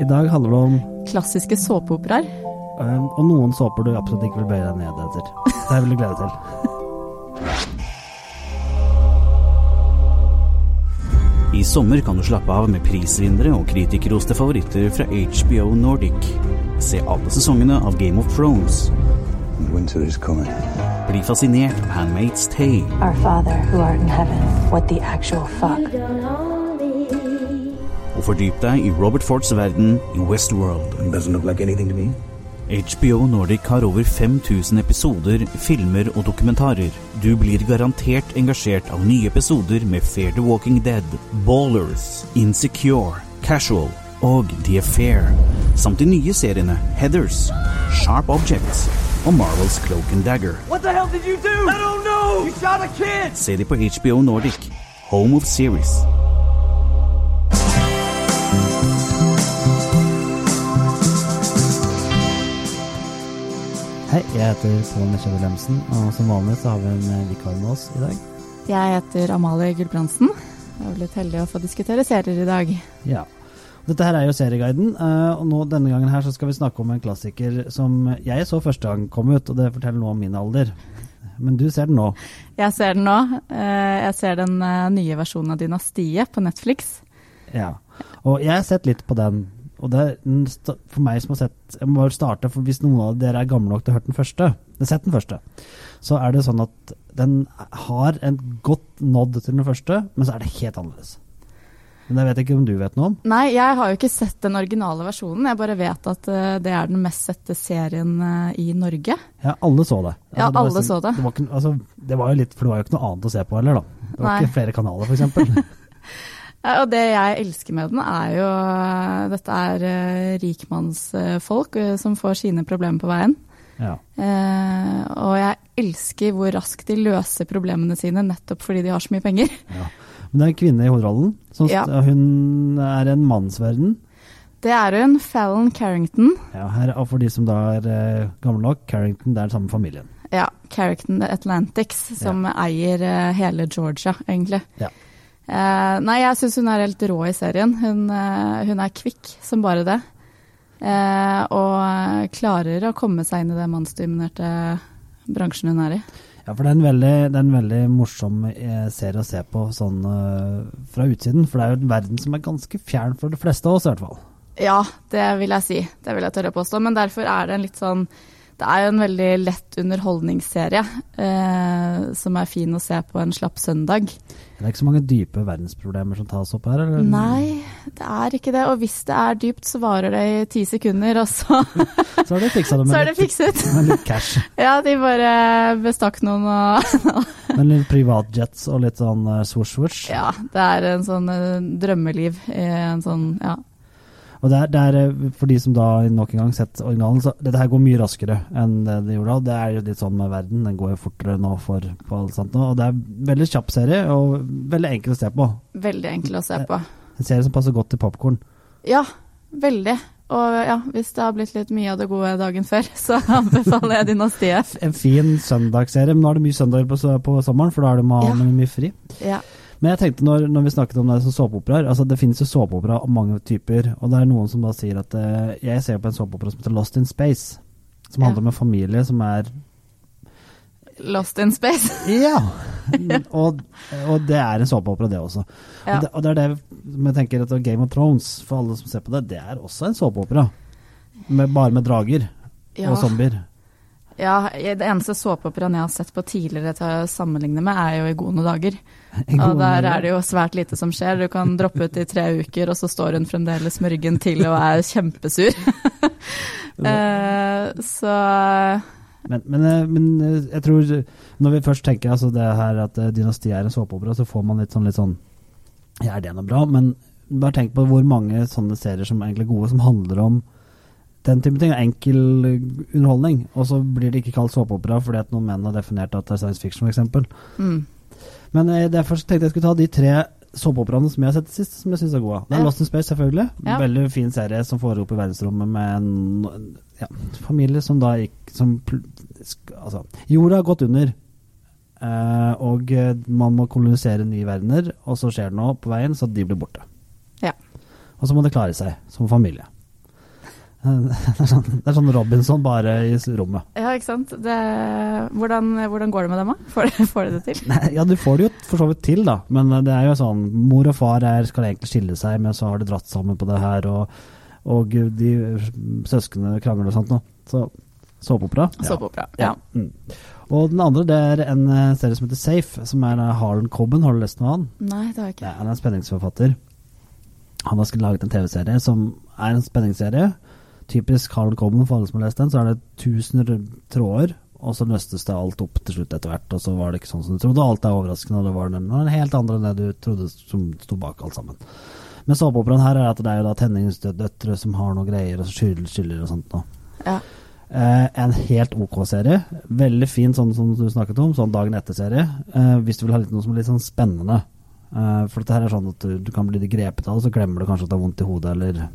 I dag handler det om Klassiske såpeoperaer. um, og noen såper du absolutt ikke vil bøye deg ned etter. Det vil du glede til. I sommer kan du slappe av med prisvinnere og kritikerroste favoritter fra HBO Nordic. Se alle sesongene av Game of Thrones. Winter is coming. Bli fascinert av Handmaid's Tale. Our Father who art in heaven, what the actual fuck? Og fordyp deg i Robert Fords verden i Westworld. Like anything to me. HBO Nordic har over 5000 episoder, filmer og dokumentarer. Du blir garantert engasjert av nye episoder med Fair the Walking Dead, Ballers, Insecure, Casual og The Affair. Samt de nye seriene Heathers, Sharp Objects og Marvels Cloak and Dagger. What the hell did you do? I don't know. You shot a. Se de på HBO Nordic, Home of Series. Hei, jeg heter Pål Nesje Wilhelmsen, og som vanlig så har vi en eh, vikar med oss i dag. Jeg heter Amalie Gulbrandsen. Jeg er litt heldig å få diskutere serier i dag. Ja. Dette her er jo Serieguiden, eh, og nå, denne gangen her så skal vi snakke om en klassiker som jeg så første gang kom ut, og det forteller noe om min alder. Men du ser den nå. Jeg ser den nå. Eh, Jeg ser den nye versjonen av Dynastiet på Netflix. Ja. Og jeg har sett litt på den. Og det er for meg som har sett Jeg må bare starte, for hvis noen av dere er gamle nok til å ha hørt den første, sett den første, så er det sånn at den har en godt nådd til den første, men så er det helt annerledes. Men jeg vet ikke om du vet noe om? Nei, jeg har jo ikke sett den originale versjonen. Jeg bare vet at eh, det er den mest sette serien eh, i Norge. Ja, alle så det. Ja, det alle sånn- så det. Det var, ikke, altså, det var jo litt, for det var jo ikke noe annet å se på heller, da. Det var Nei. ikke flere kanaler, f.eks. Og det jeg elsker med den, er jo Dette er eh, rikmannsfolk eh, som får sine problemer på veien. ja. Eh, og jeg elsker hvor raskt de løser problemene sine nettopp fordi de har så mye penger. Ja. Men det er en kvinne i hovedrollen. Så Ja. Hun er en mannsverden. Det er hun, Fallon Carrington. Ja, her, for de som da er eh, gamle nok, Carrington, det er den samme familien. Ja, Carrington Atlantics, som eier eh, hele Georgia, egentlig. Ja. Eh, nei, jeg syns hun er helt rå i serien. Hun, eh, hun er kvikk som bare det. Eh, og klarer å komme seg inn i den mannsdominerte bransjen hun er i. Ja, for det er en veldig, er en veldig morsom serie å se på sånn fra utsiden. For det er jo en verden som er ganske fjern for de fleste av oss, i hvert fall. Ja, det vil jeg si. Det vil jeg tørre å påstå. Men derfor er det en litt sånn Det er jo en veldig lett underholdningsserie eh, som er fin å se på en slapp søndag. Det er ikke så mange dype verdensproblemer som tas opp her? Eller? Nei, det er ikke det. Og hvis det er dypt, så varer det i ti sekunder, og så, Så er det fiksa det med, så er det fikset. med litt cash. Ja, de bare bestakk noen og Med litt privatjets og litt sånn uh, swoosh-swoosh. Ja, det er en sånn eh, drømmeliv i en sånn Ja. Og det er, det er, eh, for de som da nok en gang sett originalen, så dette her går mye raskere enn det det gjorde da. Det er jo litt sånn med verden, den går jo fortere nå for på alt sånt nå. Og det er en veldig kjapp serie, og veldig enkel å se på. Veldig enkel å se på. En serie som passer godt til popkorn. Ja, veldig. Og ja, hvis det har blitt litt mye av det gode dagen før, så anbefaler jeg Dynastiet. En fin søndagsserie, men nå er det mye søndager på, på sommeren, for da er det man Ja. mye fri. Ja. Men jeg tenkte når, når vi snakket om det som såpeoperaer, altså det finnes jo såpeopera av mange typer, og det er noen som da sier at uh, jeg ser på en såpeopera som heter Lost in Space, som Ja. handler om en familie som er Lost in space. Ja! og, og det er en såpeopera, det også. Ja. Og, det, og det er det jeg tenker at Game of Thrones, for alle som ser på det, det er også en såpeopera. Bare med drager Ja. og zombier. Ja, det eneste såpeoperaen jeg har sett på tidligere til å sammenligne med, er jo I gode dager. En Og der er det jo svært lite som skjer. Du kan droppe ut i tre uker, og så står hun fremdeles med ryggen til og er kjempesur. Eh, så Men, men, eh, men eh, jeg tror Når vi først tenker altså det her at dynastiet er en såpeopera, så får man litt sånn, litt sånn Ja, er det noe bra? Men bare tenk på hvor mange sånne serier som egentlig er gode, som handler om den type ting. Enkel underholdning. Og så blir det ikke kalt såpeopera fordi at noen menn har definert at det er science fiction, f.eks. mm. Men eh, derfor tenkte jeg skulle ta de tre såpeoperaene som jeg har sett sist, som jeg syns er gode. Det er Ja. Lost in Space, selvfølgelig. Ja. Veldig fin serie som foregår på verdensrommet med en ja, familie som da gikk som Altså, jorda har gått under. eh, og eh, man må kolonisere nye verdener, og så skjer det noe på veien, så de blir borte. Ja. Og så må det klare seg som familie. Det er sånn, det er sånn Robinson bare i rommet. Ja, ikke sant. Det, hvordan, hvordan går det med dem, da? Får, får de det til? Nei, Ja, du får det jo for så vidt til, da. Men det er jo sånn Mor og far er, skal egentlig skille seg, men så har de dratt sammen på det her, og, og de søsknene krangler og sånt noe. Så såpeopera. Såpeopera. Ja. Mm. Og den andre det er en eh, serie som heter Safe, som er av Harlan Cobben. Har du lest noe av han? Nei, det har jeg Ja, ikke. han er en spenningsforfatter. Han har laget en TV-serie som er en spenningsserie. Typisk Carl Common, for alle som har lest den, så er det tusen tråder, og så løstes det alt opp til slutt etter hvert, og så var det ikke sånn som du trodde. Alt er overraskende, og det var den- en helt andre enn det du trodde som sto bak alt sammen. Men såpeoperaen her er at det er jo da tenningsdøtre som har noe greier, og så skylder, skylder og sånt noe. Ja. Eh, en helt ok serie. Veldig fin, sånn som du snakket om, sånn dagen etter-serie. Eh, hvis du vil ha litt, noe som er litt sånn spennende. Eh, for dette her er sånn at du, du kan bli litt grepet av det, så glemmer du kanskje at det har vondt i hodet, eller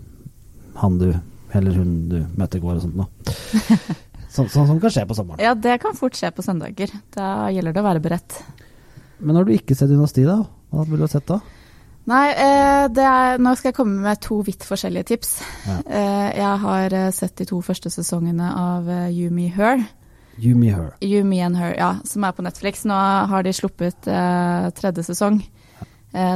han du, eller hun du møtte i går, og sånt noe. Sånn sånn som kan skje på sommeren. ja, det kan fort skje på søndager. Da gjelder det å være beredt. Men har du ikke sett Dynasti, da? Hva ville du ha sett da? Nei, eh, det er, nå skal jeg komme med to vidt forskjellige tips. Ja. Eh, jeg har eh, sett de to første sesongene av You Me Her. You Me Her. You Me and Her, ja, som er på Netflix. Nå har de sluppet tredje sesong,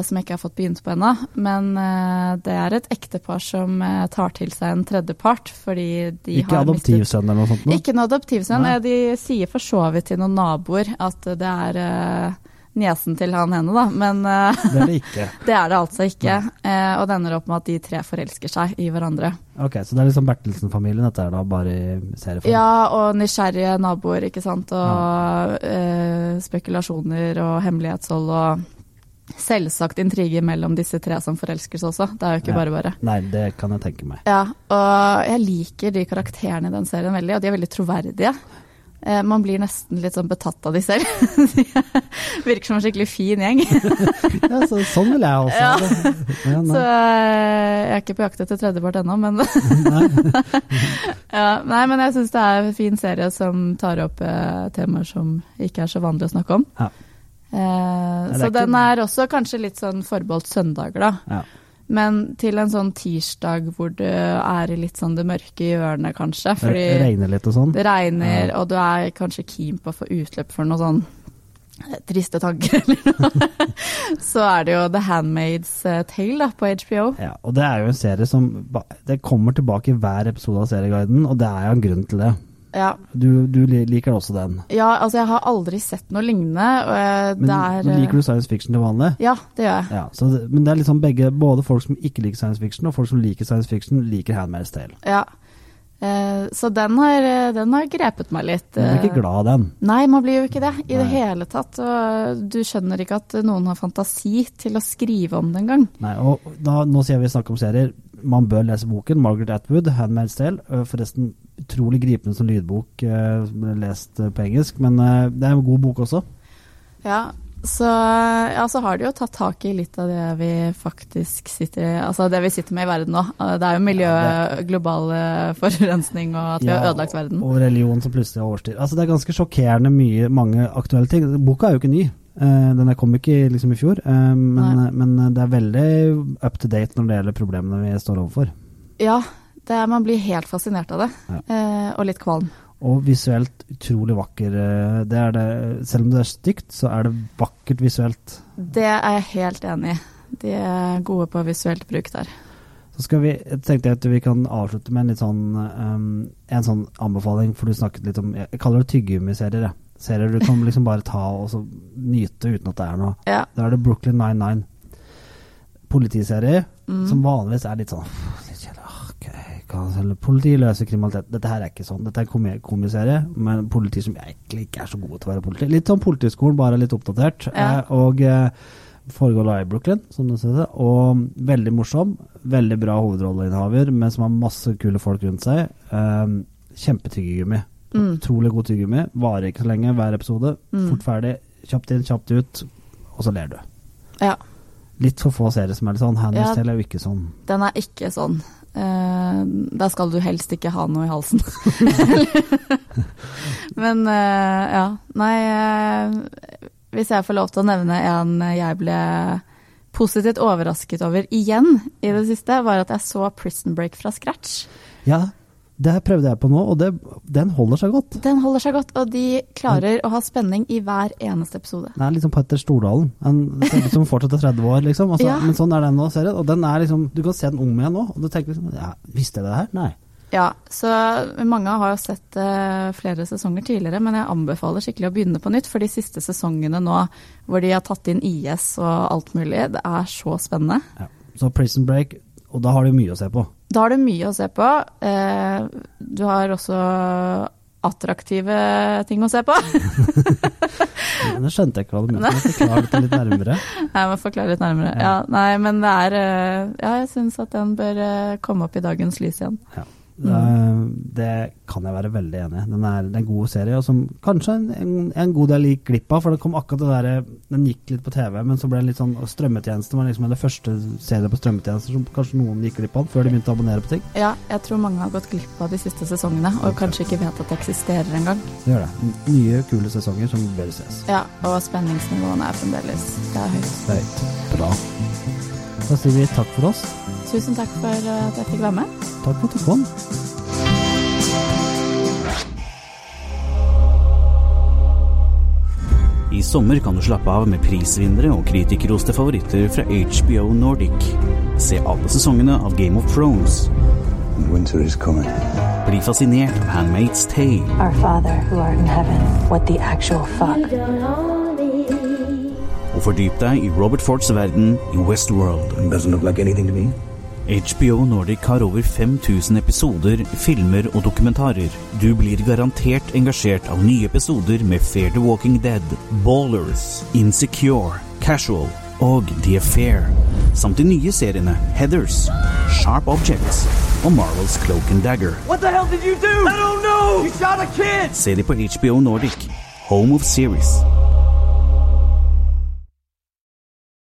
som jeg ikke har fått begynt på ennå. Men eh, det er et ektepar som eh, tar til seg en tredjepart, fordi de Ikke har adoptivsønn eller noe sånt? Nå? Ikke noe adoptivsønn. Eh, De sier for så vidt til noen naboer at det er eh, niesen til han henne, da. Men eh, Det er det ikke. det er det altså ikke. Eh, og det ender opp med at de tre forelsker seg i hverandre. Ok, Så det er liksom Bertelsen-familien, dette er da bare i serieform? Ja, og nysgjerrige naboer, ikke sant. Og eh, spekulasjoner og hemmelighetshold og selvsagt intriger mellom disse tre som forelskes også. Det er jo ikke bare bare. Nei, det kan jeg tenke meg. Ja, og jeg liker de karakterene i den serien veldig, og de er veldig troverdige. Eh, man blir nesten litt sånn betatt av de selv. de virker som en skikkelig fin gjeng. Ja, så, sånn vil jeg også Ja. Ja. Så eh, jeg er ikke på jakt etter tredjepart ennå, men ja, Nei, men jeg syns det er en fin serie som tar opp eh, temaer som ikke er så vanlig å snakke om. Ja. Eh, så den er også kanskje litt sånn forbeholdt søndager, da. Ja. Men til en sånn tirsdag hvor du er i litt sånn det mørke hjørnet, kanskje. Det regner litt og sånn. det regner, og du er kanskje keen på å få utløp for noe sånn eh, triste tanker eller noe. Så er det jo The Handmaid's eh, Tale da, på HBO. Ja, og det er jo en serie som Det kommer tilbake i hver episode av Serieguiden, og det er jo en grunn til det. Ja, Du, du liker også den. Ja, altså jeg har aldri sett noe lignende. Jeg- Men er men liker du science fiction til vanlig? Ja, det gjør jeg. Ja, så det, men det er liksom begge, både folk som ikke liker science fiction, og folk som liker science fiction, liker Handmaid's Tale. Ja. Eh, så den har, eh, den har grepet meg litt. Du blir ikke eh. glad av den. Nei, man blir jo ikke det i det hele tatt. Og du skjønner ikke at noen har fantasi til å skrive om det engang. Nei, Nå sier vi snakker om serier. Man bør lese boken. Margaret Atwood, 'Handmaid's Tale'. Forresten utrolig gripende som lydbok, ble lest øh, på engelsk. Men øh, det er en god bok også. Ja, så, ja, så har de jo tatt tak i litt av det vi faktisk sitter altså det vi sitter med i verden nå. Eh, Det er jo miljø, global eh, forurensning og at vi har ødelagt verden. Og religion som plutselig har overstyr. Altså, det er ganske sjokkerende mye, mange aktuelle ting. Boka er jo ikke ny. Eh, den kom ikke liksom i fjor, eh, men, men det er veldig up to date når det gjelder problemene vi står overfor. Ja, det er, man blir helt fascinert av det. Ja. Eh, og litt kvalm. Og visuelt utrolig vakker. eh, Det er det, selv om det er stygt, så er det vakkert visuelt. Det er jeg helt enig i. De er gode på visuelt bruk der. Så skal vi, jeg tenkte at vi kan avslutte med en sånn um, en sånn anbefaling, for du snakket litt om Jeg kaller det tyggegummiserier. jeg. Serier du kan liksom bare ta og så nyte uten at det er noe. Ja. Da er det Brooklyn 99. Politiserie Mm. som vanligvis er litt sånn litt kjedelig. okay, ok, Politi løser kriminalitet. Dette her er ikke sånn. Dette er komi- komiserie, men politi som egentlig ikke er så gode til å være politi. Litt sånn Politiskolen, bare litt oppdatert. Ja. Eh, og eh, foregår da i Brooklyn, som det ser ut. Og veldig morsom. Veldig bra hovedrolleinnehaver, men som har masse kule folk rundt seg. Eh, Kjempetyggegummi. Mm. Utrolig god tyggegummi. Varer ikke så lenge hver episode. Mm. Fort ferdig. Kjapt inn, kjapt ut. Og så ler du. Ja, Litt for få serier som er litt sånn. Handmaid's Ja. Tale er jo ikke sånn. den er ikke sånn. Uh, da skal du helst ikke ha noe i halsen. Men uh, ja. Nei uh, Hvis jeg får lov til å nevne en jeg ble positivt overrasket over igjen i det siste, var at jeg så Prison Break fra scratch. Ja, Det her prøvde jeg på nå, og det, den holder seg godt. Den holder seg godt, og de klarer å ha spenning i hver eneste episode. Den er liksom Petter Stordalen. En ser som fortsatt er 30 år, liksom. Altså, Ja. Men sånn er den nå, serien. Og den er liksom Du kan se den om igjen nå, og du tenker liksom ja, Visste jeg det her? Nei. Ja, så mange har jo sett uh, flere sesonger tidligere, men jeg anbefaler skikkelig å begynne på nytt, for de siste sesongene nå hvor de har tatt inn IS og alt mulig, det er så spennende. Ja. Så Prison Break, og da har du mye å se på. Da har du mye å se på. Eh, du har også attraktive ting å se på. Det skjønte jeg ikke hva du mente. Forklar dette litt nærmere. Nei, men forklare litt nærmere. Ja, nei, men det er eh, Ja, jeg syns at den bør eh, komme opp i dagens lys igjen. Ja. Det, det kan jeg være veldig enig i. Den er, en god serie, og som kanskje en, en, en god del gikk glipp av. For det kom akkurat det derre Den gikk litt på TV, men så ble den litt sånn Strømmetjenesten var liksom det første serien på strømmetjenester som kanskje noen gikk glipp av før de begynte å abonnere på ting. Ja, jeg tror mange har gått glipp av de siste sesongene, og kanskje ikke vet at det eksisterer engang. Det gjør det. Nye, kule sesonger som bør ses. Ja, og spenningsnivåene er fremdeles Det er høyt. Det er høyt. Bra. Da sier vi takk for oss. Tusen takk for at jeg fikk være med. Takk for at du kom. I sommer kan du slappe av med prisvinnere og kritikerroste favoritter fra HBO Nordic. Se alle sesongene av Game of Thrones. Winter is coming. Bli fascinert av Handmaid's Tale. Our Father who art in heaven, what the actual fuck? Og fordyp deg i Robert Fords verden i Westworld. It doesn't look like anything to me. HBO Nordic har over 5000 episoder, filmer og dokumentarer. Du blir garantert engasjert av nye episoder med Fair the Walking Dead, Ballers, Insecure, Casual og The Affair. Samt de nye seriene Heathers, Sharp Objects og Marvels Cloak and Dagger. What the hell did you do? I don't know! You shot a kid! Se de på HBO Nordic, Home of Series.